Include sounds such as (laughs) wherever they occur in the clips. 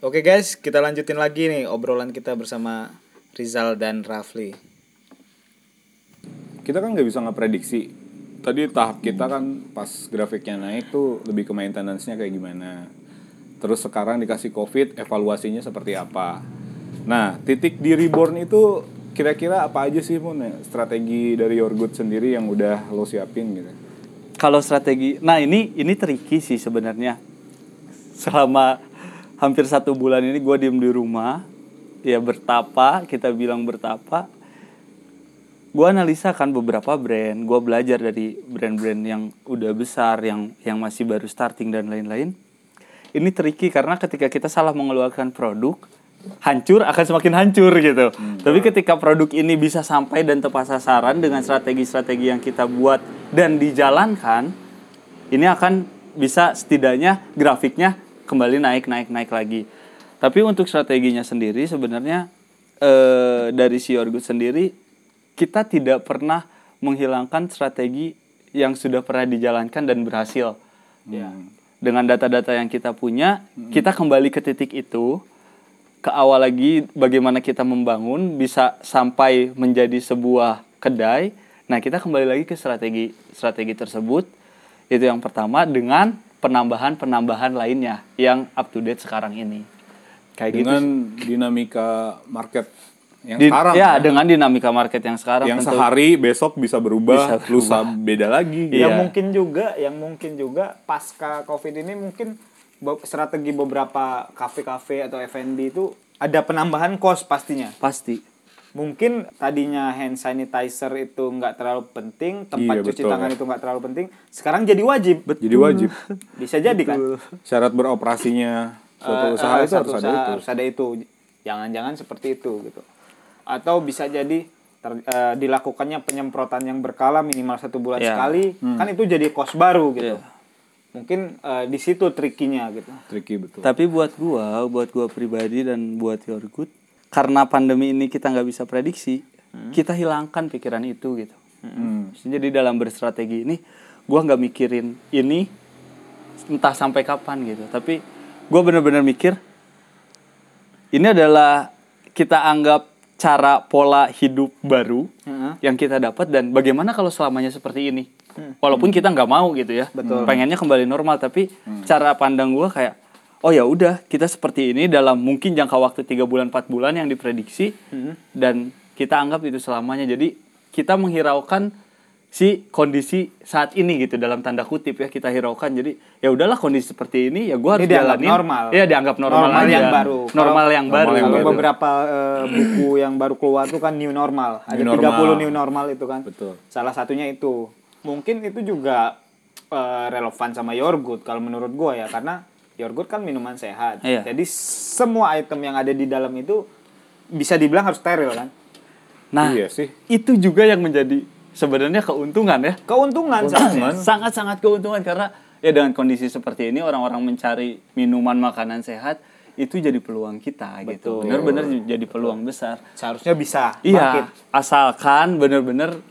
Oke guys, kita lanjutin lagi nih obrolan kita bersama Rizal dan Rafli. kita kan nggak bisa ngeprediksi. Tadi tahap kita kan pas grafiknya naik tuh lebih ke maintenance-nya kayak gimana. Terus sekarang dikasih covid evaluasinya seperti apa? Nah titik di reborn itu kira-kira apa aja sih Mun? Ya, strategi dari Your Good sendiri yang udah lo siapin gitu. Kalau strategi, nah ini ini tricky sih sebenarnya. Selama hampir satu bulan ini gue diem di rumah, ya bertapa, kita bilang bertapa. Gue analisa kan beberapa brand, gue belajar dari brand-brand yang udah besar, yang yang masih baru starting dan lain-lain. Ini tricky karena ketika kita salah mengeluarkan produk, hancur akan semakin hancur gitu. Tapi ketika produk ini bisa sampai dan tepat sasaran dengan strategi-strategi yang kita buat dan dijalankan, ini akan bisa setidaknya grafiknya kembali naik naik naik lagi. Tapi untuk strateginya sendiri sebenarnya eh, dari si Orgut sendiri kita tidak pernah menghilangkan strategi yang sudah pernah dijalankan dan berhasil. Ya. Dengan data-data yang kita punya, kita kembali ke titik itu ke awal lagi bagaimana kita membangun bisa sampai menjadi sebuah kedai. Nah, kita kembali lagi ke strategi strategi tersebut. Itu yang pertama dengan penambahan-penambahan lainnya yang up to date sekarang ini. Kayak gitu. dengan dinamika market yang Di- sekarang ya, kan? dengan dinamika market yang sekarang yang tentu- sehari besok bisa berubah, Bisa berubah. lusa beda lagi gitu. Iya. Yang mungkin juga, yang mungkin juga pasca Covid ini mungkin strategi beberapa kafe-kafe atau F&B itu ada penambahan kos pastinya. pasti. Mungkin tadinya hand sanitizer itu nggak terlalu penting, tempat Iya, cuci betul. tangan itu nggak terlalu penting, sekarang jadi wajib. jadi wajib (laughs) Bisa jadi kan? syarat beroperasinya suatu Eh, usaha eh, itu satu harus ada usaha itu harus ada itu. Jangan-jangan seperti itu gitu. Atau bisa jadi ter- eh, dilakukannya penyemprotan yang berkala minimal satu bulan Iya. sekali, kan itu jadi kos baru gitu. Iya. Mungkin eh, di situ trikinya gitu. tricky betul Tapi buat gua, buat gua pribadi dan buat Your Good, karena pandemi ini kita nggak bisa prediksi, kita hilangkan pikiran itu gitu. Hmm. Jadi dalam berstrategi ini, gua nggak mikirin ini entah sampai kapan gitu. Tapi gua bener-bener mikir ini adalah kita anggap cara pola hidup baru Heeh. yang kita dapat dan bagaimana kalau selamanya seperti ini walaupun kita nggak mau gitu ya Betul. pengennya kembali normal tapi cara pandang gue kayak oh ya udah kita seperti ini dalam mungkin jangka waktu tiga bulan 4 bulan yang diprediksi dan kita anggap itu selamanya jadi kita menghiraukan si kondisi saat ini gitu dalam tanda kutip ya kita hiraukan jadi ya udahlah kondisi seperti ini ya gue harus Ini dianggap jalanin normal. ya dianggap normal, Normal aja. yang baru. normal yang normal baru yang Kalau baru. beberapa eh, buku yang baru keluar tuh kan new normal. Ada New normal. 30 new normal itu kan. Betul. Salah satunya itu. Mungkin itu juga eh, relevan sama Yorgut kalau menurut gua ya karena Yorgut kan minuman sehat. Iya. Jadi semua item yang ada di dalam itu bisa dibilang harus steril kan. nah iya sih itu juga yang menjadi sebenarnya keuntungan ya Keuntungan sangat-sangat keuntungan karena ya dengan kondisi seperti ini orang-orang mencari minuman makanan sehat itu jadi peluang kita gitu benar-benar jadi peluang besar Seharusnya bisa iya market. asalkan bener-bener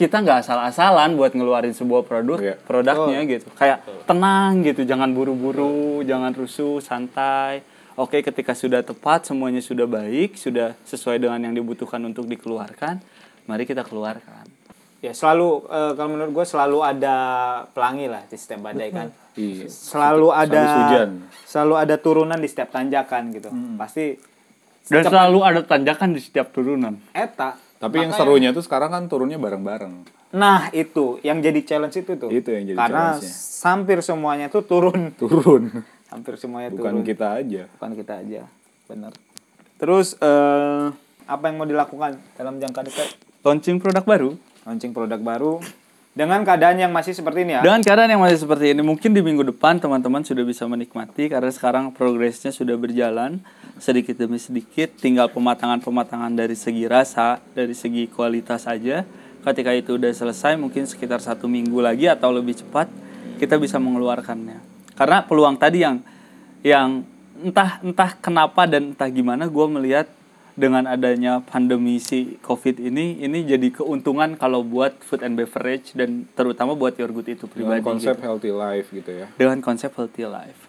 kita nggak asal-asalan buat ngeluarin sebuah produk Iya. produknya gitu kayak tenang gitu jangan buru-buru jangan rusuh santai oke ketika sudah tepat semuanya sudah baik sudah sesuai dengan yang dibutuhkan untuk dikeluarkan mari kita keluarkan Ya selalu eh, kalau menurut gue selalu ada pelangi lah di setiap badai kan. iya Selalu ada hujan. selalu ada turunan di setiap tanjakan gitu. Pasti dan selalu ada tanjakan di setiap turunan eta. Tapi yang Makanya- serunya tuh sekarang kan turunnya bareng-bareng Nah itu yang jadi challenge itu tuh. Itu yang jadi Karena hampir semuanya tuh turun. (laughs) turun hampir semuanya bukan turun. kita aja Bukan kita aja. Benar. Terus eh, apa yang mau dilakukan dalam jangka dekat? launching produk baru Launching produk baru dengan keadaan yang masih seperti ini ya. Dengan keadaan yang masih seperti ini, mungkin di minggu depan teman-teman sudah bisa menikmati karena sekarang progresnya sudah berjalan sedikit demi sedikit, tinggal pematangan-pematangan dari segi rasa, dari segi kualitas aja. Ketika itu udah selesai, mungkin sekitar satu minggu lagi atau lebih cepat kita bisa mengeluarkannya. Karena peluang tadi yang yang entah entah kenapa dan entah gimana gue melihat dengan adanya pandemi si COVID ini, ini jadi keuntungan kalau buat food and beverage dan terutama buat your good itu dengan pribadi konsep gitu. healthy life gitu ya. Dengan konsep healthy life.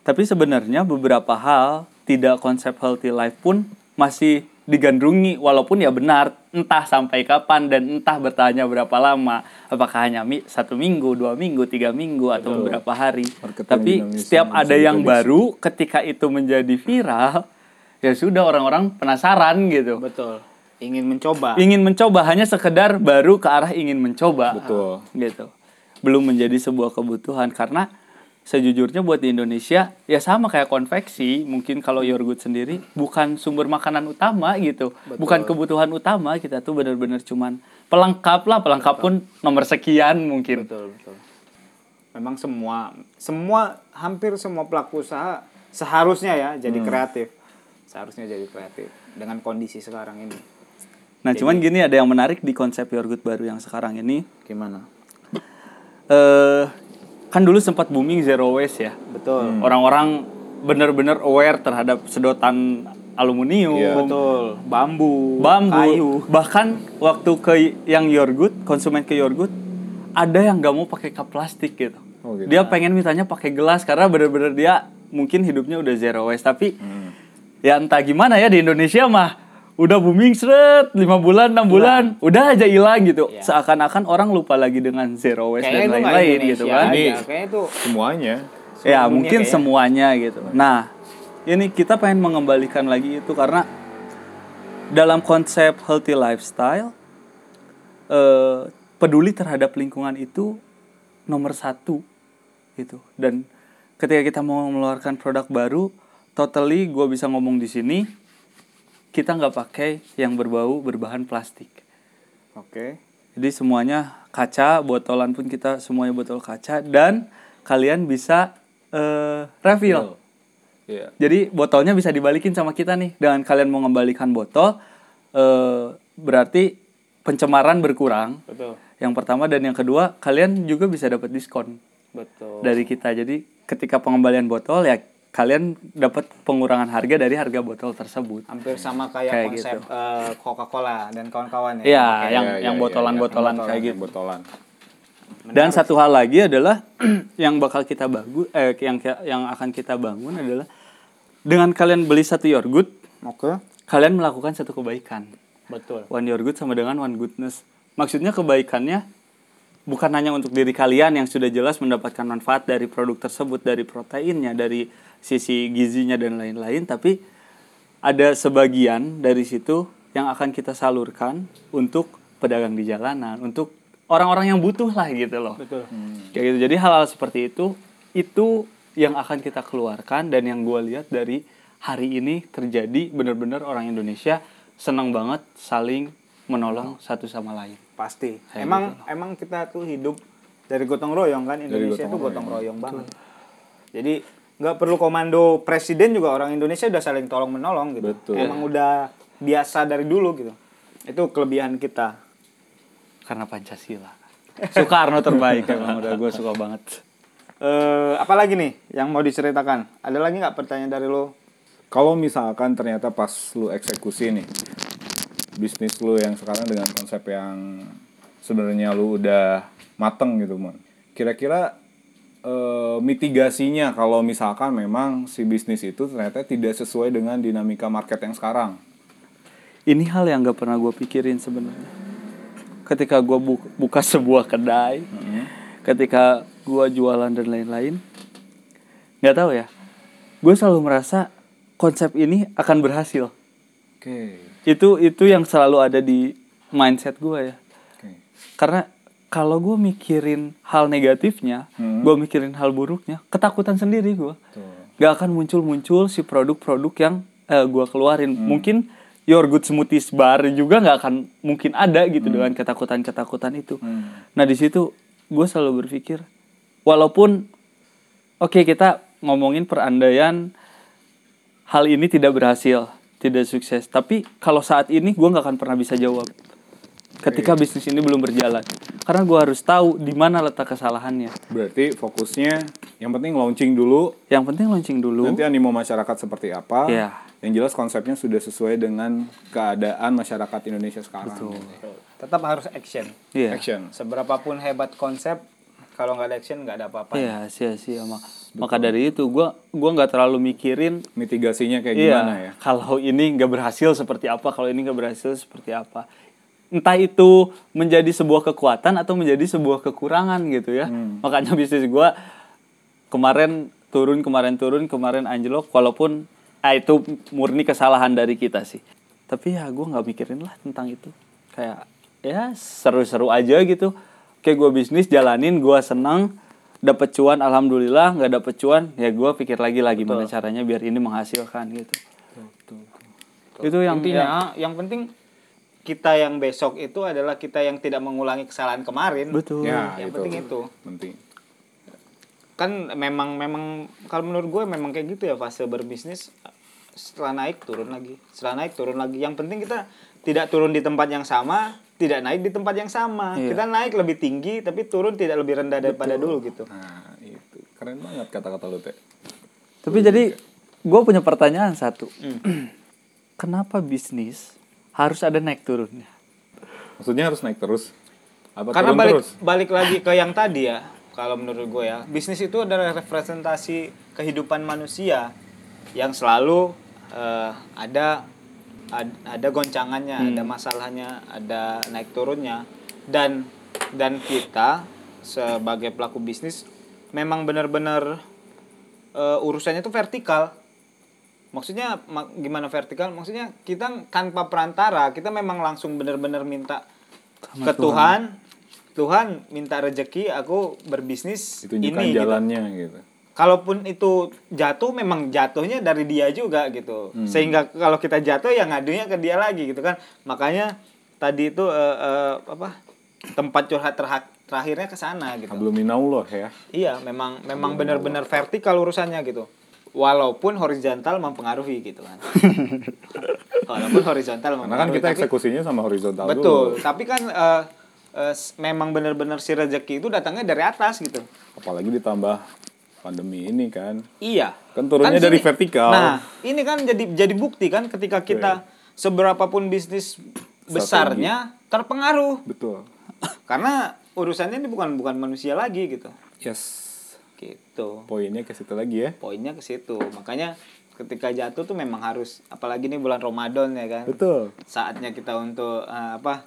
Tapi sebenarnya beberapa hal tidak konsep healthy life pun masih digandrungi walaupun ya benar entah sampai kapan dan entah bertanya berapa lama. Apakah hanya mi satu minggu dua minggu tiga minggu atau beberapa hari. Marketing tapi setiap ada yang baru ketika itu menjadi viral ya sudah orang-orang penasaran gitu Betul. Ingin mencoba. ingin mencoba hanya sekedar baru ke arah ingin mencoba Betul. gitu belum menjadi sebuah kebutuhan karena sejujurnya buat di Indonesia ya sama kayak konveksi mungkin kalau yogurt sendiri bukan sumber makanan utama gitu bukan kebutuhan utama kita tuh benar-benar cuman pelengkap lah pelengkap pun nomor sekian mungkin Betul, betul. Memang semua semua hampir semua pelaku usaha seharusnya ya jadi kreatif. Seharusnya jadi kreatif dengan kondisi sekarang ini. nah cuman gini ada yang menarik di konsep yogurt baru yang sekarang ini Gimana? eh kan dulu sempat booming zero waste ya Betul. orang-orang bener-bener aware terhadap sedotan aluminium, Iya. Betul. Bambu, bambu, kayu. bahkan waktu ke yang yogurt, konsumen ke yogurt, ada yang nggak mau pakai cup plastik gitu. Oh, gitu. Dia pengen mintanya pakai gelas karena bener-bener dia mungkin hidupnya udah zero waste, tapi Hmm. Ya entah gimana ya di Indonesia mah udah booming seret lima bulan enam bulan udah aja hilang gitu Iya. seakan-akan orang lupa lagi dengan zero waste Kayaknya dan lain-lain gitu kan Ini-. Kayaknya itu Semuanya. ya mungkin kayaknya. semuanya gitu nah ini kita pengen mengembalikan lagi itu karena dalam konsep healthy lifestyle eh, peduli terhadap lingkungan itu nomor satu gitu dan ketika kita mau mengeluarkan produk baru totally gue bisa ngomong di sini kita nggak pakai yang berbau berbahan plastik Oke. jadi semuanya kaca, botolan pun kita semuanya botol kaca dan kalian bisa eh, refill. Iya. Jadi botolnya bisa dibalikin sama kita nih. Dengan kalian mau mengembalikan botol eh, berarti pencemaran berkurang. Betul. Yang pertama dan yang kedua kalian juga bisa dapat diskon Betul. dari kita. Jadi ketika pengembalian botol ya kalian dapat pengurangan harga dari harga botol tersebut. Hampir sama kayak, Kayak konsep gitu. eh, Coca-Cola dan kawan-kawan ya. Iya, yang Iya, yang iya, botolan-botolan iya, kayak yang gitu. Botolan. Dan satu hal lagi adalah (clears throat) yang bakal kita bagus eh yang yang akan kita bangun adalah dengan kalian beli satu yogurt, Oke. kalian melakukan satu kebaikan. Betul. One yogurt sama dengan one goodness. Maksudnya kebaikannya bukan hanya untuk diri kalian yang sudah jelas mendapatkan manfaat dari produk tersebut, dari proteinnya, dari sisi gizinya dan lain-lain, tapi ada sebagian dari situ yang akan kita salurkan untuk pedagang di jalanan, untuk orang-orang yang butuh lah gitu loh. Betul. Kayak gitu. Jadi hal-hal seperti itu itu yang akan kita keluarkan dan yang gue lihat dari hari ini terjadi benar-benar orang Indonesia senang banget saling menolong satu sama lain. Pasti. Kayak emang gitu emang kita tuh hidup dari gotong royong kan Indonesia gotong tuh gotong royong. royong banget. Jadi nggak perlu komando presiden juga orang Indonesia udah saling tolong menolong gitu. Betul. Emang udah biasa dari dulu gitu. Itu kelebihan kita. Karena Pancasila. Soekarno terbaik emang udah gue suka banget. Eh, apalagi nih yang mau diceritakan? Ada lagi nggak pertanyaan dari lo? Kalau misalkan ternyata pas lu eksekusi nih bisnis lu yang sekarang dengan konsep yang sebenarnya lu udah mateng gitu, Mon. Kira-kira eh, mitigasinya kalau misalkan memang si bisnis itu ternyata tidak sesuai dengan dinamika market yang sekarang. Ini hal yang gak pernah gue pikirin sebenarnya. Ketika gue buka sebuah kedai, ketika gue jualan dan lain-lain, nggak tahu ya. Gue selalu merasa konsep ini akan berhasil. Oke. Itu itu yang selalu ada di mindset gue ya. Oke. Karena kalau gue mikirin hal negatifnya, Hmm. gue mikirin hal buruknya, ketakutan sendiri gue. Gak akan muncul-muncul si produk-produk yang eh, gue keluarin. Hmm. Mungkin Your Good Smoothies Bar juga nggak akan mungkin ada gitu dengan ketakutan-ketakutan itu. Hmm. Nah di situ gue selalu berpikir, walaupun oke kita ngomongin perandaian hal ini tidak berhasil, tidak sukses, tapi kalau saat ini gue nggak akan pernah bisa jawab ketika bisnis ini belum berjalan, karena gue harus tahu di mana letak kesalahannya. Berarti fokusnya yang penting launching dulu, Yang penting launching dulu. nanti animo masyarakat seperti apa. Iya. Yang jelas konsepnya sudah sesuai dengan keadaan masyarakat Indonesia sekarang. Tetap harus action. Iya. Action. Seberapapun hebat konsep, kalau nggak ada action nggak ada apa-apa. Iya, sia-sia mak. Maka dari itu gua gua nggak terlalu mikirin Mitigasinya kayak iya, gimana ya? kalau ini nggak berhasil seperti apa, kalau ini nggak berhasil seperti apa. Entah itu menjadi sebuah kekuatan atau menjadi sebuah kekurangan gitu ya. Hmm. Makanya bisnis gua kemarin turun, kemarin turun, kemarin anjlok walaupun ah, itu murni kesalahan dari kita sih. Tapi ya gua nggak mikirin lah tentang itu. Kayak ya seru-seru aja gitu. Kayak gua bisnis jalanin, gua senang, dapat cuan alhamdulillah, nggak dapet cuan ya gua pikir lagi lah gimana caranya biar ini menghasilkan gitu. Itu yang Intinya yang penting kita yang besok itu adalah kita yang tidak mengulangi kesalahan kemarin. betul. Ya, Yang itu. penting itu. Penting. Kan memang memang kalau menurut gue memang kayak gitu ya fase berbisnis setelah naik turun lagi, setelah naik turun lagi. Yang penting kita tidak turun di tempat yang sama, tidak naik di tempat yang sama. Iya. Kita naik lebih tinggi tapi turun tidak lebih rendah daripada dulu gitu. Nah, itu keren banget kata-kata lu teh. Tapi jadi gue punya pertanyaan satu. Hmm. (clears throat) Kenapa bisnis harus ada naik turunnya? Maksudnya harus naik terus? Apa Karena turun balik terus? balik lagi ke yang tadi ya, kalau menurut gue ya, bisnis itu adalah representasi kehidupan manusia yang selalu eh, ada ad- ada goncangannya, ada masalahnya, ada naik turunnya dan dan kita sebagai pelaku bisnis memang benar-benar eh, urusannya itu vertikal. Maksudnya ma- gimana vertikal? Maksudnya kita tanpa perantara, kita memang langsung benar-benar minta ke Tuhan. Tuhan minta rezeki, aku berbisnis Ditunjukkan ini gitu. jalannya gitu. Kalaupun itu jatuh memang jatuhnya dari dia juga gitu. Sehingga kalau kita jatuh ya ngadunya ke dia lagi gitu kan. Makanya tadi itu eh, eh, apa? tempat curhat terha- terakhirnya ke sana gitu. Hablum minallah ya. Iya, memang memang benar-benar vertikal urusannya gitu. Walaupun horizontal mempengaruhi gitu kan. (laughs) Walaupun horizontal Karena kan kita tapi- eksekusinya sama horizontal Betul, dulu. tapi kan eh, s- memang benar-benar si rezeki itu datangnya dari atas gitu. Apalagi ditambah pandemi ini kan. Iya. Kan turunnya dari vertikal. Nah, ini kan jadi jadi bukti kan ketika kita seberapapun bisnis besarnya terpengaruh. Betul. (laughs) Karena urusannya ini bukan bukan manusia lagi gitu. Yes. Gitu. Poinnya ke situ lagi ya. Poinnya ke situ. Makanya ketika jatuh tuh memang harus apalagi ini bulan Ramadan ya kan. Betul. Saatnya kita untuk eh, apa?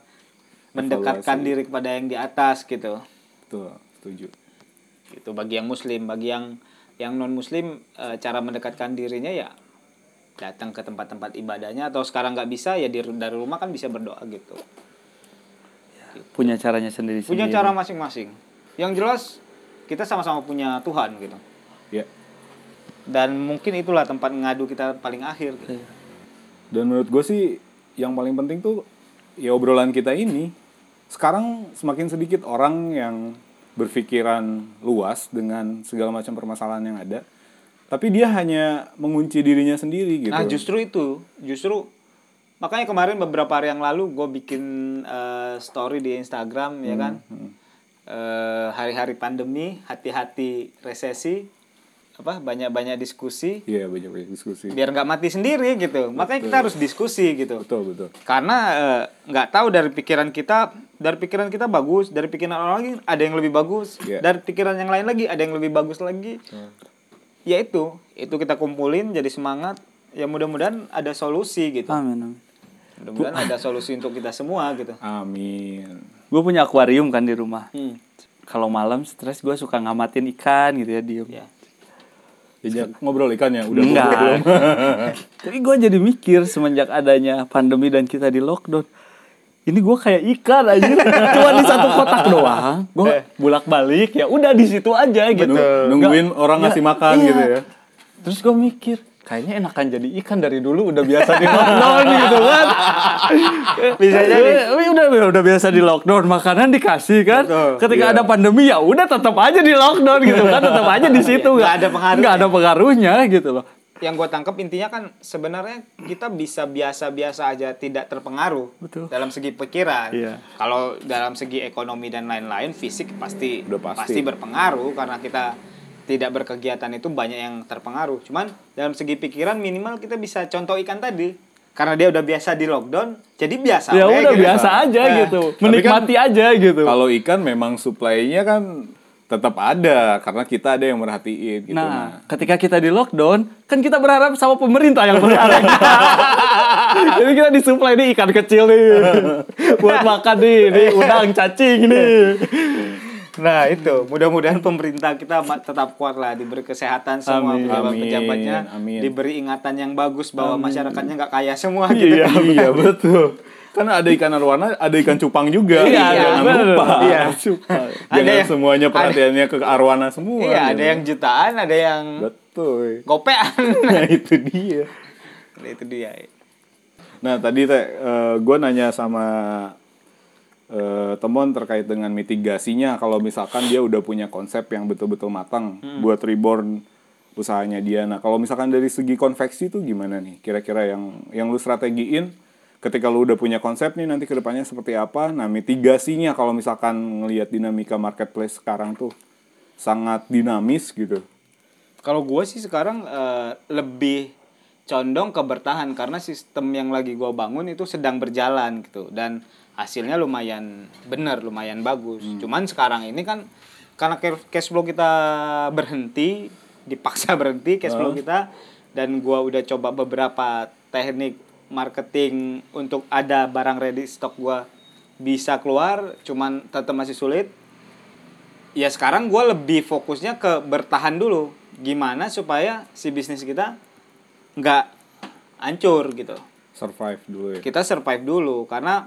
mendekatkan diri kepada yang di atas gitu. Betul. Setuju. Gitu bagi yang muslim bagi yang yang non muslim eh, cara mendekatkan dirinya ya datang ke tempat-tempat ibadahnya atau sekarang nggak bisa ya di, dari rumah kan bisa berdoa gitu Punya caranya sendiri punya cara masing-masing yang jelas kita sama-sama punya Tuhan gitu Ya. dan mungkin itulah tempat ngadu kita paling akhir gitu. Iya. Dan menurut gue sih yang paling penting tuh ya obrolan kita ini. Sekarang semakin sedikit orang yang berpikiran luas dengan segala macam permasalahan yang ada. Tapi dia hanya mengunci dirinya sendiri gitu. nah justru itu justru makanya kemarin beberapa hari yang lalu gue bikin eh, story di Instagram ya kan Eh, hari-hari pandemi hati-hati resesi apa banyak-banyak diskusi Iya banyak-banyak diskusi. biar nggak mati sendiri gitu makanya kita harus diskusi gitu Betul betul. karena eh, nggak tahu dari pikiran kita dari pikiran kita bagus dari pikiran orang lagi ada yang lebih bagus Iya. dari pikiran yang lain lagi ada yang lebih bagus lagi ya itu itu kita kumpulin jadi semangat ya mudah-mudahan ada solusi gitu Amin. amin. mudah-mudahan ada solusi untuk kita semua gitu Amin. Gue punya akuarium kan di rumah. hmm. Kalau malam stres gue suka ngamatin ikan gitu ya diem. ya Diajak ngobrol ikan ya udah Enggak. belum? (laughs) Tapi gue jadi mikir semenjak adanya pandemi dan kita di lockdown. Ini gue kayak ikan aja, (laughs) cuma di satu kotak doang. Gue bulak balik ya, udah di situ aja gitu. Nung- nungguin Nggak- orang ngasih ya, makan iya. gitu ya. Terus gue mikir, kayaknya enakan jadi ikan dari dulu udah biasa di lockdown gitu kan. (laughs) Bisa jadi. Eh, udah udah biasa di lockdown, makanan dikasih kan. Betul. Ketika Iya. ada pandemi ya udah tetap aja di lockdown gitu kan, tetap aja di situ Nggak ada pengaruhnya. nggak ada pengaruhnya gitu loh. yang gue tangkap intinya kan sebenarnya kita bisa biasa-biasa aja tidak terpengaruh Betul. dalam segi pikiran. Iya. Kalau dalam segi ekonomi dan lain-lain fisik pasti Udah pasti. berpengaruh karena kita tidak berkegiatan itu banyak yang terpengaruh. Cuman dalam segi pikiran minimal kita bisa contoh ikan tadi. Karena dia udah biasa di lockdown, jadi biasa. Ya udah gitu. biasa aja Eh, gitu, kan menikmati aja gitu. Kalau ikan memang supply-nya kan tetap ada karena kita ada yang merhatiin gitu. Nah, ketika kita di lockdown, kan kita berharap sama pemerintah yang kita. (laughs) Jadi kita disuplai nih ikan kecil nih. (laughs) Buat makan nih, nih udang cacing nih. Nah itu mudah-mudahan pemerintah kita tetap kuat lah diberi kesehatan semua Amin. pejabat-pejabatnya Amin. diberi ingatan yang bagus bahwa masyarakatnya nggak kaya semua gitu. Iya, iya (laughs) betul. Kan ada ikan arwana, ada ikan cupang juga. Iya, jangan bener. lupa. Iya. (laughs) Cupang. Jangan Ada yang- semuanya perhatiannya ke arwana semua. Iya, ada gitu. yang jutaan, ada yang betul. gopean. (laughs) Nah itu dia. Nah, itu dia. Nah tadi teh gue nanya sama eh, teman terkait dengan mitigasinya kalau misalkan dia udah punya konsep yang betul-betul matang buat reborn usahanya dia. Nah kalau misalkan dari segi konveksi tuh gimana nih? Kira-kira yang yang lu strategiin ketika lu udah punya konsep nih nanti ke depannya seperti apa? Nah mitigasinya kalau misalkan ngelihat dinamika marketplace sekarang tuh sangat dinamis gitu. Kalau gue sih sekarang eh, lebih condong ke bertahan karena sistem yang lagi gue bangun itu sedang berjalan gitu. Dan hasilnya lumayan bener, lumayan bagus. Cuman sekarang ini kan karena ca- cash flow kita berhenti, (laughs) dipaksa berhenti cash flow kita dan gua udah coba beberapa teknik marketing untuk ada barang ready stock gua bisa keluar, cuman tetap masih sulit. Ya sekarang gue lebih fokusnya ke bertahan dulu. Gimana supaya si bisnis kita nggak hancur gitu. Survive dulu ya. kita survive dulu karena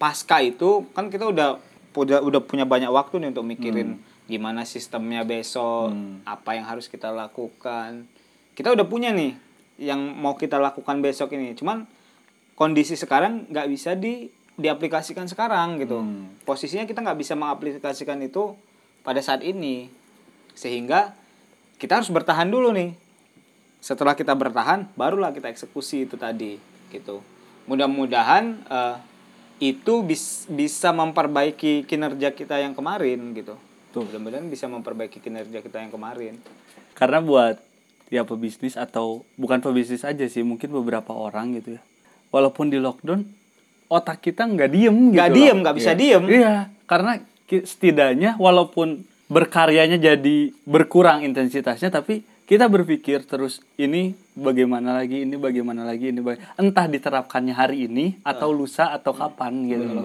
pasca itu kan kita udah udah udah punya banyak waktu nih untuk mikirin gimana sistemnya besok apa yang harus kita lakukan. Kita udah punya nih yang mau kita lakukan besok ini. Cuman kondisi sekarang nggak bisa di diaplikasikan sekarang gitu. Posisinya kita nggak bisa mengaplikasikan itu pada saat ini. Sehingga kita harus bertahan dulu nih setelah kita bertahan barulah kita eksekusi itu tadi gitu. Mudah-mudahan eh, itu bis- bisa memperbaiki kinerja kita yang kemarin gitu. Mudah-mudahan bisa memperbaiki kinerja kita yang kemarin. Karena buat ya pebisnis atau bukan pebisnis aja sih, mungkin beberapa orang gitu ya. Walaupun di lockdown, otak kita nggak diem gitu. nggak diem nggak bisa diem. Iya, karena setidaknya walaupun berkaryanya jadi berkurang intensitasnya, tapi kita berpikir terus ini bagaimana lagi, ini bagaimana lagi, ini baga- entah diterapkannya hari ini atau lusa atau kapan gitu. loh.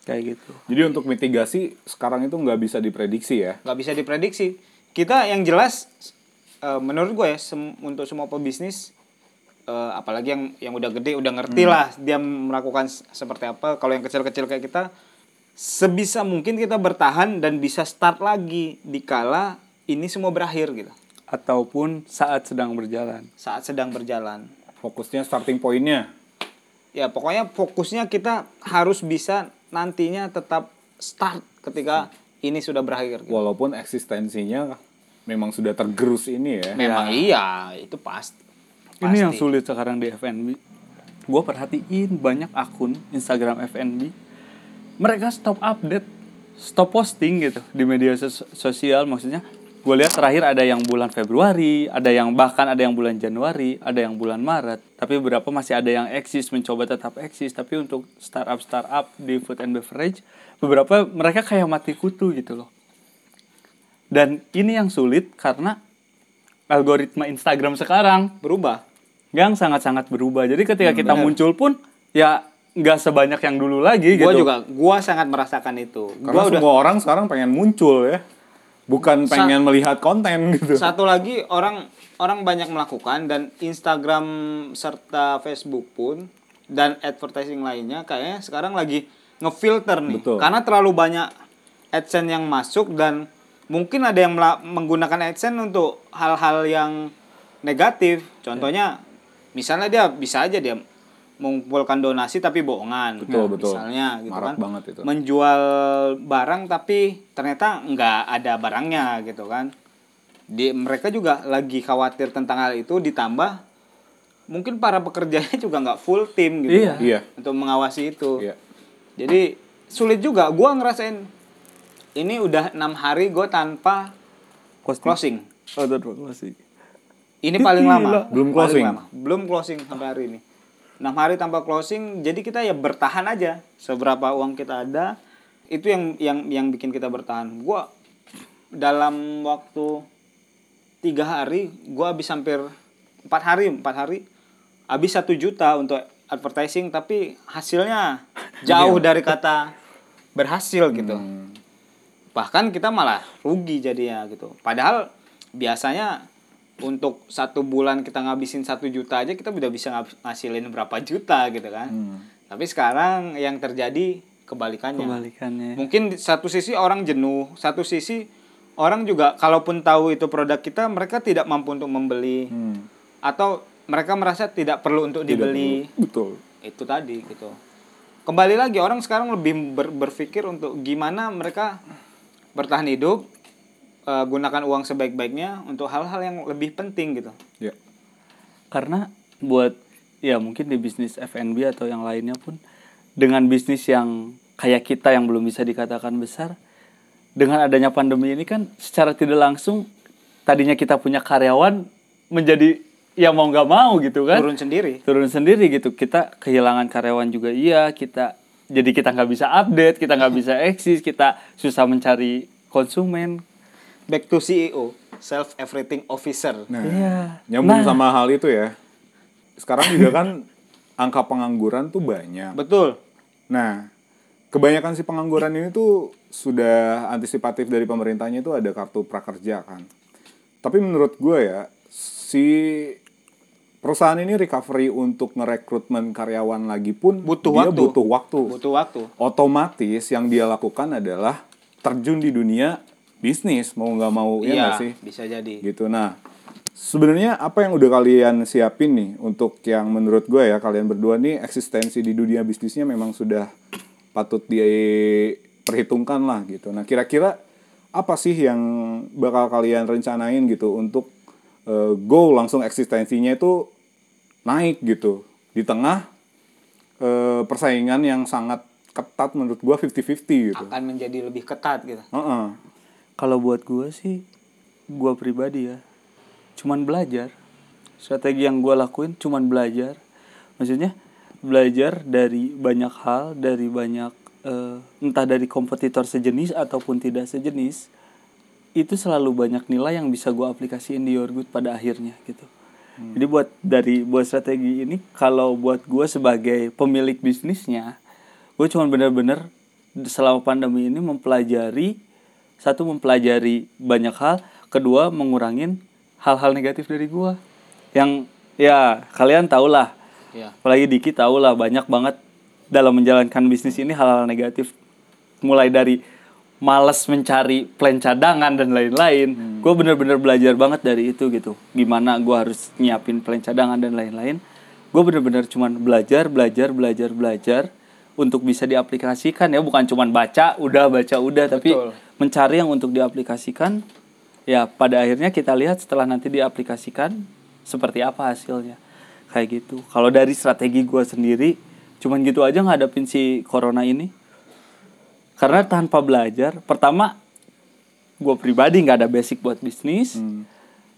Kayak gitu. Jadi untuk mitigasi sekarang itu nggak bisa diprediksi ya. nggak bisa diprediksi kita yang jelas eh, menurut gue ya sem- untuk semua pebisnis eh, apalagi yang yang udah gede udah ngerti lah dia melakukan seperti apa kalau yang kecil-kecil kayak kita sebisa mungkin kita bertahan dan bisa start lagi dikala ini semua berakhir gitu Ataupun saat sedang berjalan. saat sedang berjalan Fokusnya starting pointnya. ya pokoknya fokusnya kita harus bisa nantinya tetap start ketika ini sudah berakhir gitu. Walaupun eksistensinya memang sudah tergerus ini ya. memang iya itu pasti Ini yang sulit sekarang di FNB. Gue perhatiin banyak akun Instagram FNB. Mereka stop update, stop posting gitu di media sos- sosial. Maksudnya, gue lihat terakhir ada yang bulan Februari, ada yang bahkan ada yang bulan Januari, ada yang bulan Maret. Tapi beberapa masih ada yang eksis, mencoba tetap eksis. Tapi untuk startup startup di food and beverage, beberapa mereka kayak mati kutu gitu loh. Dan ini yang sulit karena algoritma Instagram sekarang berubah yang sangat-sangat berubah. Jadi ketika kita muncul pun ya nggak sebanyak yang dulu lagi Gua gitu. juga, gua sangat merasakan itu. Karena Gua udah semua orang sekarang pengen muncul ya. Bukan Sa- pengen melihat konten gitu. satu lagi orang orang banyak melakukan dan Instagram serta Facebook pun dan advertising lainnya kayaknya sekarang lagi ngefilter nih. Betul. Karena terlalu banyak AdSense yang masuk dan mungkin ada yang menggunakan AdSense untuk hal-hal yang negatif. Contohnya misalnya dia bisa aja dia mengumpulkan donasi tapi bohongan. Betul, Nah, betul. Misalnya gitu Marak kan. banget itu. Menjual barang tapi ternyata nggak ada barangnya gitu kan. Di mereka juga lagi khawatir tentang hal itu ditambah mungkin para pekerjanya juga nggak full tim gitu Iya. kan, Iya. untuk mengawasi itu. Iya. Jadi sulit juga. Gua ngerasain ini udah enam hari gue tanpa closing. Oh, tanpa closing. Ini paling Gila. lama. Belum Paling closing. lama. Belum closing sampai hari ini. 6 hari tanpa closing, jadi kita ya bertahan aja. Seberapa uang kita ada, itu yang yang yang bikin kita bertahan. Gua dalam waktu tiga hari gua habis hampir empat hari empat hari habis satu juta untuk advertising tapi hasilnya (laughs) jauh dari kata berhasil gitu bahkan kita malah rugi jadinya gitu padahal biasanya untuk satu bulan kita ngabisin satu juta aja kita udah bisa ngasilin berapa juta gitu kan tapi sekarang yang terjadi kebalikannya Kebalikannya. mungkin satu sisi orang jenuh satu sisi orang juga kalaupun tahu itu produk kita mereka tidak mampu untuk membeli Hmm. atau mereka merasa tidak perlu untuk Tidak dibeli perlu. Betul. itu tadi gitu kembali lagi orang sekarang lebih ber- berpikir untuk gimana mereka bertahan hidup eh, gunakan uang sebaik-baiknya untuk hal-hal yang lebih penting gitu. Ya. Karena buat ya mungkin di bisnis F&B atau yang lainnya pun dengan bisnis yang kayak kita yang belum bisa dikatakan besar dengan adanya pandemi ini kan secara tidak langsung tadinya kita punya karyawan menjadi ya mau nggak mau gitu kan. Turun sendiri. Turun sendiri gitu. Kita kehilangan karyawan juga iya kita jadi kita nggak bisa update kita nggak bisa eksis kita susah mencari konsumen back to CEO self everything officer Nah, Iya. nyambung Nah. sama hal itu ya. Sekarang juga kan (laughs) angka pengangguran tuh banyak. betul Nah, kebanyakan si pengangguran ini tuh sudah antisipatif dari pemerintahnya itu ada kartu prakerja kan. Tapi menurut gue ya, si perusahaan ini recovery untuk ngerekrutmen karyawan lagi pun Butuh dia waktu. butuh waktu. butuh waktu Otomatis yang dia lakukan adalah terjun di dunia bisnis mau nggak mau ya iya nggak sih? bisa jadi. Gitu. Nah sebenarnya apa yang udah kalian siapin nih untuk yang menurut gue ya kalian berdua nih eksistensi di dunia bisnisnya memang sudah patut diperhitungkan lah gitu. Nah kira-kira apa sih yang bakal kalian rencanain gitu untuk eh, go langsung eksistensinya itu naik gitu. Di tengah eh, persaingan yang sangat ketat menurut gue 50-50 gitu. Akan menjadi lebih ketat gitu. Heeh. Kalau buat gue sih, gue pribadi ya, cuman belajar. Strategi yang gue lakuin cuman belajar. Maksudnya belajar dari banyak hal, dari banyak eh, entah dari kompetitor sejenis ataupun tidak sejenis. Itu selalu banyak nilai yang bisa gue aplikasiin di Your Good pada akhirnya gitu. Jadi buat dari buat strategi ini, kalau buat gue sebagai pemilik bisnisnya, gue cuman bener-bener selama pandemi ini mempelajari satu mempelajari banyak hal. Kedua mengurangin hal-hal negatif dari gua. Yang ya kalian tau lah ya apalagi Diki tau lah banyak banget dalam menjalankan bisnis ini hal-hal negatif. Mulai dari males mencari plan cadangan dan lain-lain. Gue bener-bener belajar banget dari itu gitu. Gimana gua harus nyiapin plan cadangan dan lain-lain. Gue bener-bener cuman belajar belajar belajar belajar untuk bisa diaplikasikan ya. Bukan cuman baca udah baca udah. Tapi Betul. Mencari yang untuk diaplikasikan ya pada akhirnya kita lihat setelah nanti diaplikasikan seperti apa hasilnya. Kayak gitu. Kalau dari strategi gue sendiri cuman gitu aja ngadepin si corona ini. Karena tanpa belajar pertama gue pribadi nggak ada basic buat bisnis.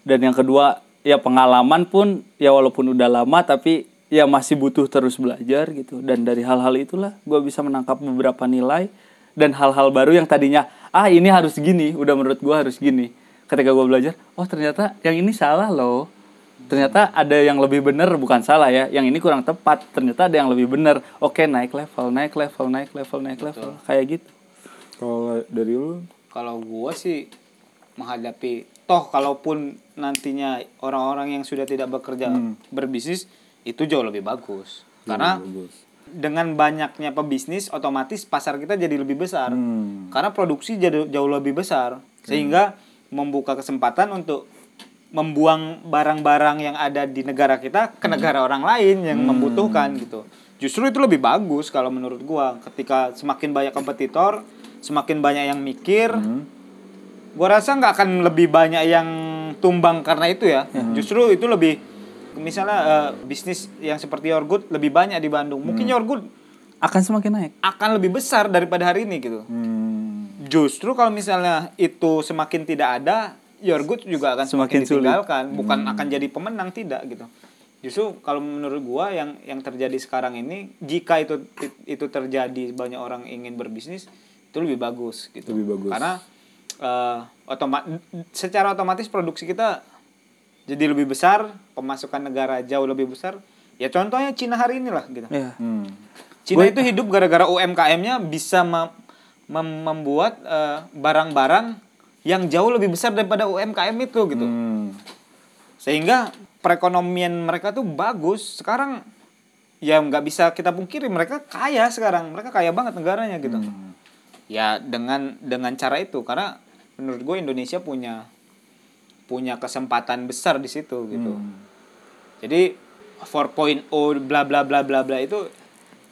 Dan yang kedua ya pengalaman pun ya walaupun udah lama tapi ya masih butuh terus belajar gitu. Dan dari hal-hal itulah gue bisa menangkap beberapa nilai dan hal-hal baru yang tadinya ah ini harus gini udah menurut gue harus gini. Ketika gue belajar oh ternyata yang ini salah loh. Ternyata ada yang lebih benar bukan salah ya yang ini kurang tepat. Ternyata ada yang lebih benar oke naik level naik level naik level naik level. Kayak gitu. Kalau dari lu? Kalau gua sih menghadapi toh kalaupun nantinya orang-orang yang sudah tidak bekerja berbisnis itu jauh lebih bagus. Karena bagus. Dengan banyaknya pebisnis otomatis pasar kita jadi lebih besar. Hmm. karena produksi jadi jauh lebih besar. Sehingga membuka kesempatan untuk membuang barang-barang yang ada di negara kita ke negara orang lain yang membutuhkan gitu. Justru itu lebih bagus kalau menurut gua. Ketika semakin banyak kompetitor semakin banyak yang mikir gua rasa nggak akan lebih banyak yang tumbang karena itu ya. Justru itu lebih misalnya eh, bisnis yang seperti Your Good lebih banyak di Bandung. Mungkin Your Good akan semakin naik. akan lebih besar daripada hari ini gitu. Hmm. justru kalau misalnya itu semakin tidak ada Your Good juga akan semakin, Semakin sulit. ditinggalkan. Bukan akan jadi pemenang tidak gitu. Justru kalau menurut gua yang yang terjadi sekarang ini jika itu itu terjadi banyak orang ingin berbisnis itu lebih bagus gitu. Lebih bagus. karena eh otoma secara otomatis produksi kita jadi lebih besar, pemasukan negara jauh lebih besar. Ya contohnya Cina hari ini lah gitu. Iya. Hmm. Cina itu hidup gara-gara UMKM-nya bisa mem- mem- membuat eh, barang-barang yang jauh lebih besar daripada UMKM itu gitu. Hmm. Sehingga perekonomian mereka tuh bagus. Sekarang ya nggak bisa kita pungkiri mereka kaya sekarang. Mereka kaya banget negaranya gitu. Ya dengan dengan cara itu karena menurut gue Indonesia punya punya kesempatan besar di situ gitu. Jadi 4.0 bla bla bla bla bla itu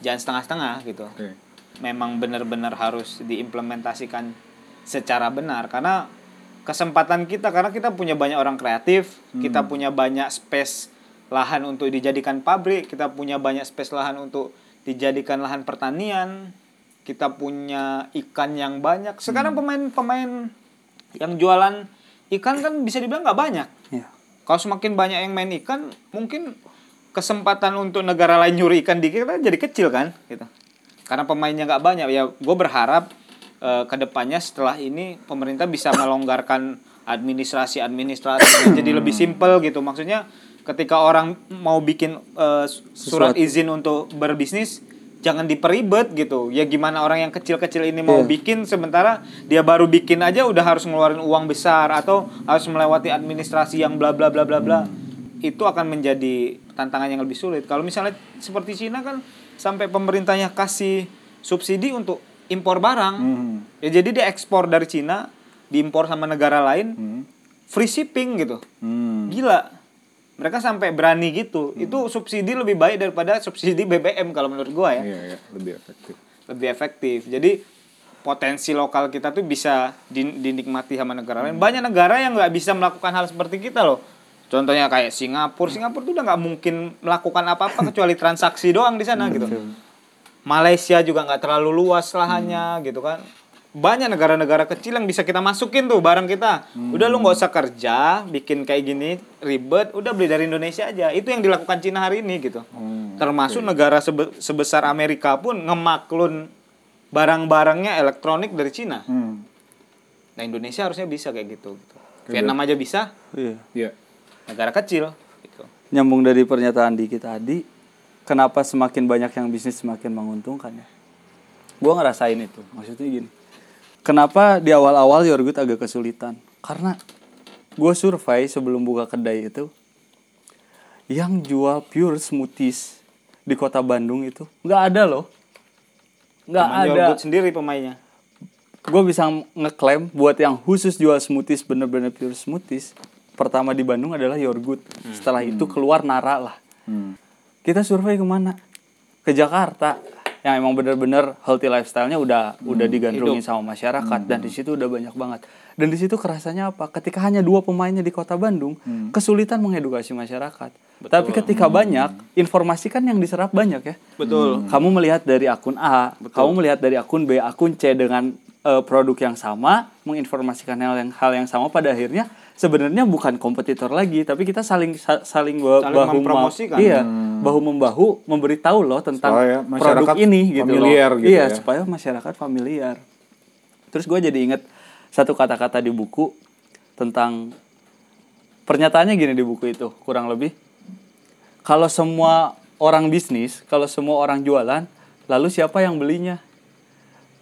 jangan setengah-setengah gitu Oke. memang benar-benar harus diimplementasikan secara benar karena kesempatan kita karena kita punya banyak orang kreatif, kita punya banyak space lahan untuk dijadikan pabrik, kita punya banyak space lahan untuk dijadikan lahan pertanian, kita punya ikan yang banyak. Sekarang pemain-pemain yang jualan ikan kan bisa dibilang nggak banyak. Iya. Kalau semakin banyak yang main ikan, mungkin kesempatan untuk negara lain nyuri ikan di kita jadi kecil kan, gitu. Karena pemainnya nggak banyak. Ya, gue berharap eh, ke depannya setelah ini pemerintah bisa melonggarkan administrasi administrasi (clears throat) jadi lebih simpel gitu. Maksudnya ketika orang mau bikin eh, surat Sesuatu. izin untuk berbisnis jangan diperibet gitu ya gimana orang yang kecil-kecil ini mau Iya. bikin sementara dia baru bikin aja udah harus ngeluarin uang besar atau harus melewati administrasi yang bla bla bla bla bla itu akan menjadi tantangan yang lebih sulit kalau misalnya seperti Cina kan sampai pemerintahnya kasih subsidi untuk impor barang Hmm. ya jadi dia ekspor dari Cina diimpor sama negara lain Hmm. free shipping gitu Hmm. Gila. Mereka sampai berani gitu. Itu subsidi lebih baik daripada subsidi BBM kalau menurut gua ya. Iya, iya, lebih efektif. Lebih efektif. Jadi potensi lokal kita tuh bisa din- dinikmati sama negara lain. Banyak negara yang nggak bisa melakukan hal seperti kita loh. Contohnya kayak Singapura. Singapura tuh udah nggak mungkin melakukan apa-apa (coughs) kecuali transaksi doang di sana gitu. Malaysia juga nggak terlalu luas lahannya gitu kan. Banyak negara-negara kecil yang bisa kita masukin tuh barang kita. Udah lu nggak usah kerja, bikin kayak gini ribet, udah beli dari Indonesia aja. Itu yang dilakukan Cina hari ini gitu. Hmm, Termasuk negara sebe- sebesar Amerika pun ngemaklun barang-barangnya elektronik dari Cina. Hmm. Nah Indonesia harusnya bisa kayak gitu. gitu. Vietnam aja bisa, Iya. Iya. negara kecil. Gitu. Nyambung dari pernyataan Diki tadi, kenapa semakin banyak yang bisnis semakin menguntungkan ya? Gua ngerasain itu. Maksudnya gini. Kenapa di awal-awal Yorgut agak kesulitan? Karena gue survei sebelum buka kedai itu, yang jual pure smoothies di kota Bandung itu nggak ada loh. Nggak Cuman ada. Yorgut sendiri pemainnya. gue bisa ngeklaim buat yang khusus jual smoothies bener-bener pure smoothies pertama di Bandung adalah Your Good setelah itu keluar Nara lah Hmm. kita survei ke mana ke Jakarta yang emang bener-bener healthy lifestyle-nya udah udah digandrungin sama masyarakat. Dan di situ udah banyak banget. Dan di situ kerasanya apa? Ketika hanya dua pemainnya di kota Bandung kesulitan mengedukasi masyarakat. Tapi ketika banyak informasi kan yang diserap banyak ya. Betul. kamu melihat dari akun A, kamu melihat dari akun B, akun C dengan eh, produk yang sama, menginformasikan hal yang hal yang sama pada akhirnya sebenarnya bukan kompetitor lagi, tapi kita saling sa- saling, ba- Saling bahu mempromosikan. iya, bahu membahu memberitahu loh tentang Supaya produk masyarakat ini gitu loh. familiar gitu iya, ya. supaya masyarakat familiar. Terus gue jadi inget satu kata-kata di buku tentang pernyataannya gini di buku itu kurang lebih kalau semua orang bisnis, kalau semua orang jualan, lalu siapa yang belinya?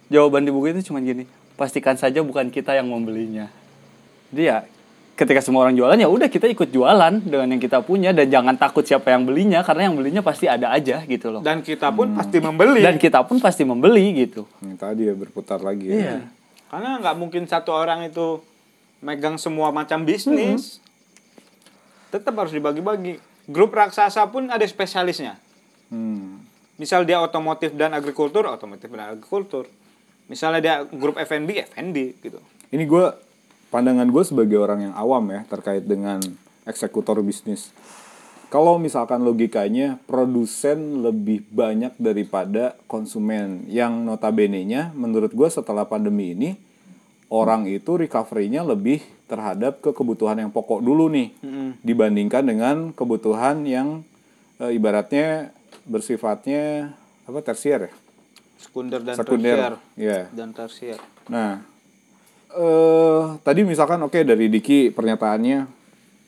Jawaban di buku itu cuma gini, pastikan saja bukan kita yang membelinya. Dia ketika semua orang jualan ya udah kita ikut jualan dengan yang kita punya dan jangan takut siapa yang belinya karena yang belinya pasti ada aja gitu loh. Dan kita pun pasti membeli. Dan kita pun pasti membeli gitu. Ini tadi ya berputar lagi ya. Iya. Karena nggak mungkin satu orang itu megang semua macam bisnis. Tetap harus dibagi-bagi. Grup raksasa pun ada spesialisnya. Hmm. Misal dia otomotif dan agrikultur, otomotif dan agrikultur. Misalnya dia grup F&B, F&B gitu. Ini gue pandangan gue sebagai orang yang awam ya terkait dengan eksekutor bisnis. Kalau misalkan logikanya produsen lebih banyak daripada konsumen yang notabene-nya menurut gue setelah pandemi ini orang itu recovery-nya lebih terhadap ke kebutuhan yang pokok dulu nih dibandingkan dengan kebutuhan yang e, ibaratnya bersifatnya apa tersier ya Sekunder dan Sekunder, tersier. iya. Dan tersier. Nah, eh tadi misalkan oke dari Diki pernyataannya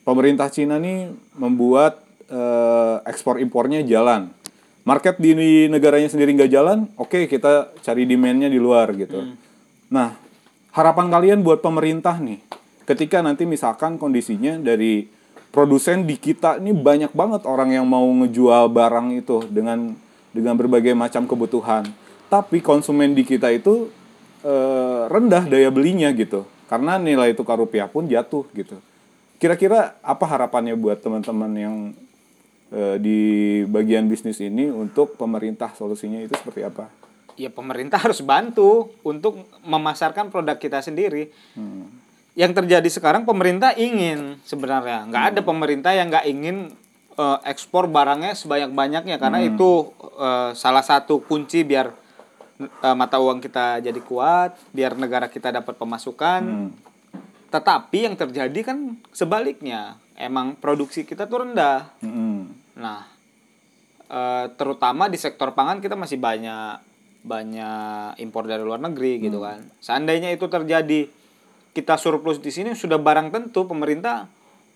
pemerintah Cina nih membuat eh, ekspor impornya jalan. Market di negaranya sendiri nggak jalan, oke kita cari demandnya di luar gitu. Nah, harapan kalian buat pemerintah nih, ketika nanti misalkan kondisinya dari produsen di kita ini banyak banget orang yang mau ngejual barang itu dengan dengan berbagai macam kebutuhan, tapi konsumen di kita itu eh, rendah daya belinya gitu, karena nilai tukar rupiah pun jatuh gitu. Kira-kira apa harapannya buat teman-teman yang eh, di bagian bisnis ini untuk pemerintah solusinya itu seperti apa? ya pemerintah harus bantu untuk memasarkan produk kita sendiri. Yang terjadi sekarang pemerintah ingin sebenarnya nggak ada pemerintah yang nggak ingin eh, ekspor barangnya sebanyak banyaknya karena itu eh, salah satu kunci biar eh, mata uang kita jadi kuat, biar negara kita dapat pemasukan. Tetapi yang terjadi kan sebaliknya, emang produksi kita tuh rendah. Mm-mm. Nah, eh, terutama di sektor pangan kita masih banyak banyak impor dari luar negeri gitu kan. Seandainya itu terjadi kita surplus di sini sudah barang tentu pemerintah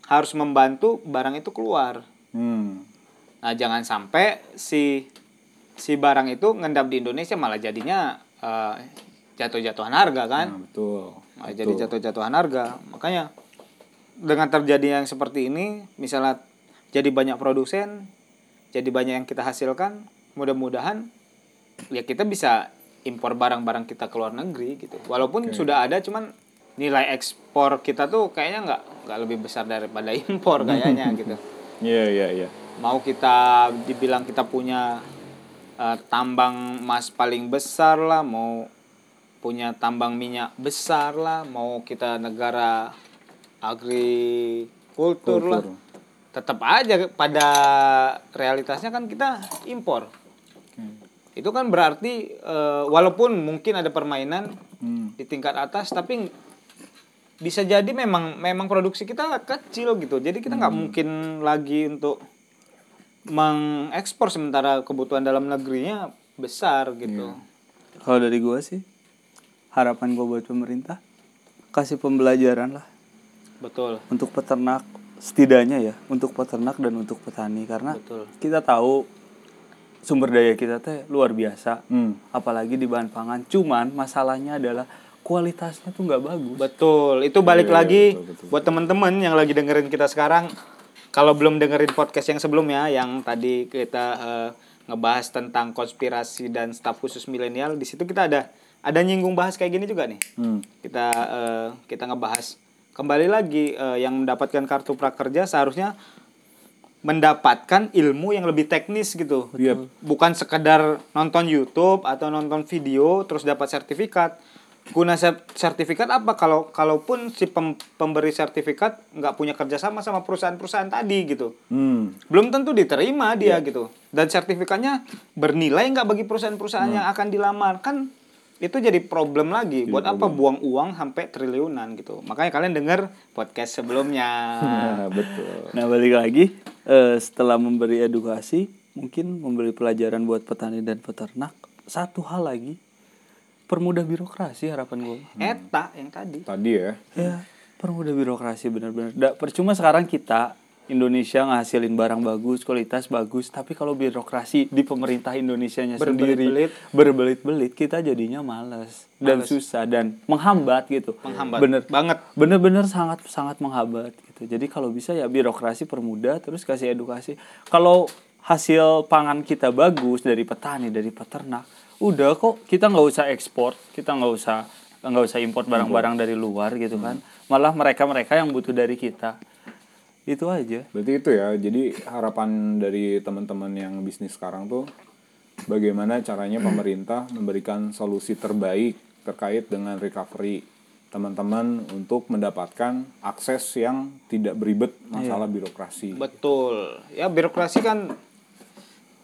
harus membantu barang itu keluar. Hmm. Nah, jangan sampai si si barang itu ngendap di Indonesia malah jadinya eh, jatuh-jatuhan harga kan. Nah, betul. Malah jadi jatuh-jatuhan harga. Makanya dengan terjadi yang seperti ini, misalnya jadi banyak produsen, jadi banyak yang kita hasilkan, mudah-mudahan ya kita bisa impor barang-barang kita ke luar negeri gitu. Walaupun sudah ada, cuman nilai ekspor kita tuh kayaknya nggak nggak lebih besar daripada (laughs) impor kayaknya gitu. Iya, iya, iya. Mau kita dibilang kita punya eh, tambang emas paling besar lah, mau punya tambang minyak besar lah, mau kita negara agrikultur lah, tetap aja pada realitasnya kan kita impor. Itu kan berarti eh, walaupun mungkin ada permainan Hmm. di tingkat atas, tapi bisa jadi memang memang produksi kita kecil gitu. Jadi kita nggak mungkin lagi untuk mengekspor sementara kebutuhan dalam negerinya besar gitu. Kalau dari gua sih harapan gua buat pemerintah kasih pembelajaran lah Betul. untuk peternak setidaknya ya untuk peternak dan untuk petani karena Betul. kita tahu sumber daya kita teh luar biasa Hmm. apalagi di bahan pangan cuman masalahnya adalah kualitasnya tuh nggak bagus Betul. Itu balik Iya, lagi betul, betul. buat teman-teman yang lagi dengerin kita sekarang kalau belum dengerin podcast yang sebelumnya yang tadi kita eh, ngebahas tentang konspirasi dan staf khusus milenial, di situ kita ada ada nyinggung bahas kayak gini juga nih. Hmm. Kita eh, kita ngebahas kembali lagi eh, yang mendapatkan kartu prakerja seharusnya mendapatkan ilmu yang lebih teknis gitu. Yep. Bukan sekedar nonton YouTube atau nonton video terus dapat sertifikat. Guna ser- sertifikat apa kalau kalaupun si pem- pemberi sertifikat nggak punya kerjasama sama perusahaan-perusahaan tadi gitu. Hmm. Belum tentu diterima dia gitu. Dan sertifikatnya bernilai nggak bagi perusahaan-perusahaan yang akan dilamar kan itu jadi problem lagi. Buat apa buang uang sampai triliunan gitu. Makanya kalian denger podcast sebelumnya. Nah, (laughs) betul. Nah balik lagi eh, setelah memberi edukasi mungkin memberi pelajaran buat petani dan peternak satu hal lagi permudah birokrasi harapan gue Eta yang tadi. Tadi ya. ya permudah birokrasi benar-benar Da- percuma sekarang kita Indonesia ngasilin barang bagus kualitas bagus tapi kalau birokrasi di pemerintah Indonesianya sendiri Berbelit-belit. berbelit-belit kita jadinya malas dan susah dan menghambat gitu Menghambat bener banget. bener-bener sangat sangat menghambat gitu jadi kalau bisa ya birokrasi permudah terus kasih edukasi kalau hasil pangan kita bagus dari petani dari peternak udah kok kita nggak usah ekspor kita nggak usah nggak usah import barang-barang dari luar gitu kan malah mereka mereka yang butuh dari kita itu aja Berarti itu ya. Jadi harapan dari teman-teman yang bisnis sekarang tuh bagaimana caranya pemerintah memberikan solusi terbaik terkait dengan recovery teman-teman untuk mendapatkan akses yang tidak beribet masalah birokrasi. Betul. Ya birokrasi kan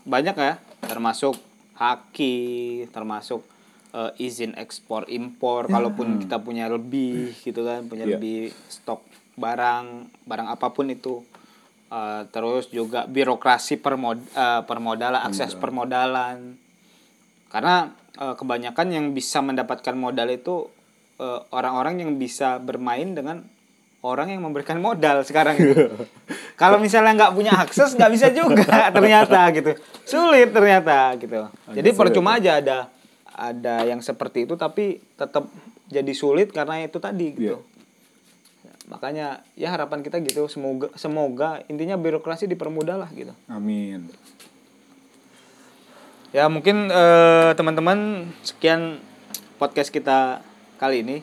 banyak ya, termasuk haki, termasuk eh, izin ekspor impor kalaupun kita punya lebih gitu kan, punya Iya. lebih stok barang, barang apa pun itu. Eh, terus juga birokrasi permod eh, permodalan, akses permodalan. Karena eh, kebanyakan yang bisa mendapatkan modal itu orang-orang yang bisa bermain dengan orang yang memberikan modal sekarang. (laughs) Kalau misalnya nggak punya akses nggak bisa juga (laughs) ternyata gitu. Sulit ternyata gitu. Jadi sulit, percuma aja ada ada yang seperti itu tapi tetap jadi sulit karena itu tadi gitu. Makanya ya harapan kita gitu semoga semoga intinya birokrasi dipermudah lah gitu. Amin. Ya mungkin eh, teman-teman sekian podcast kita kali ini.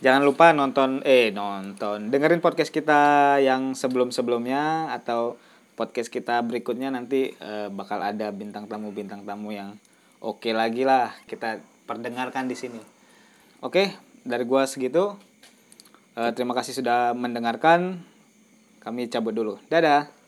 Jangan lupa nonton eh nonton dengerin podcast kita yang sebelum-sebelumnya atau podcast kita berikutnya nanti eh, bakal ada bintang tamu bintang tamu yang oke lagi lah kita perdengarkan di sini. Oke, dari gua segitu. Eh, terima kasih sudah mendengarkan. Kami cabut dulu. Dadah.